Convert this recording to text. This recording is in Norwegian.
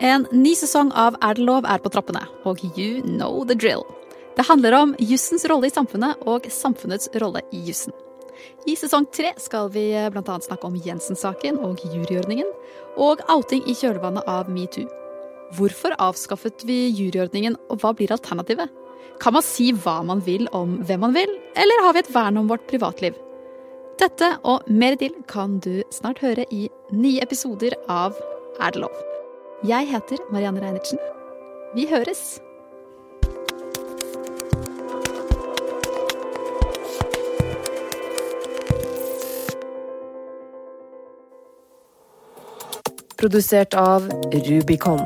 En ny sesong av Er det lov er på trappene, og you know the drill. Det handler om jussens rolle i samfunnet og samfunnets rolle i jussen. I sesong tre skal vi bl.a. snakke om Jensen-saken og juryordningen, og outing i kjølvannet av metoo. Hvorfor avskaffet vi juryordningen, og hva blir alternativet? Kan man si hva man vil om hvem man vil, eller har vi et vern om vårt privatliv? Dette og mer til kan du snart høre i nye episoder av Er det lov? Jeg heter Marianne Reinertsen. Vi høres! Produsert av Rubicon.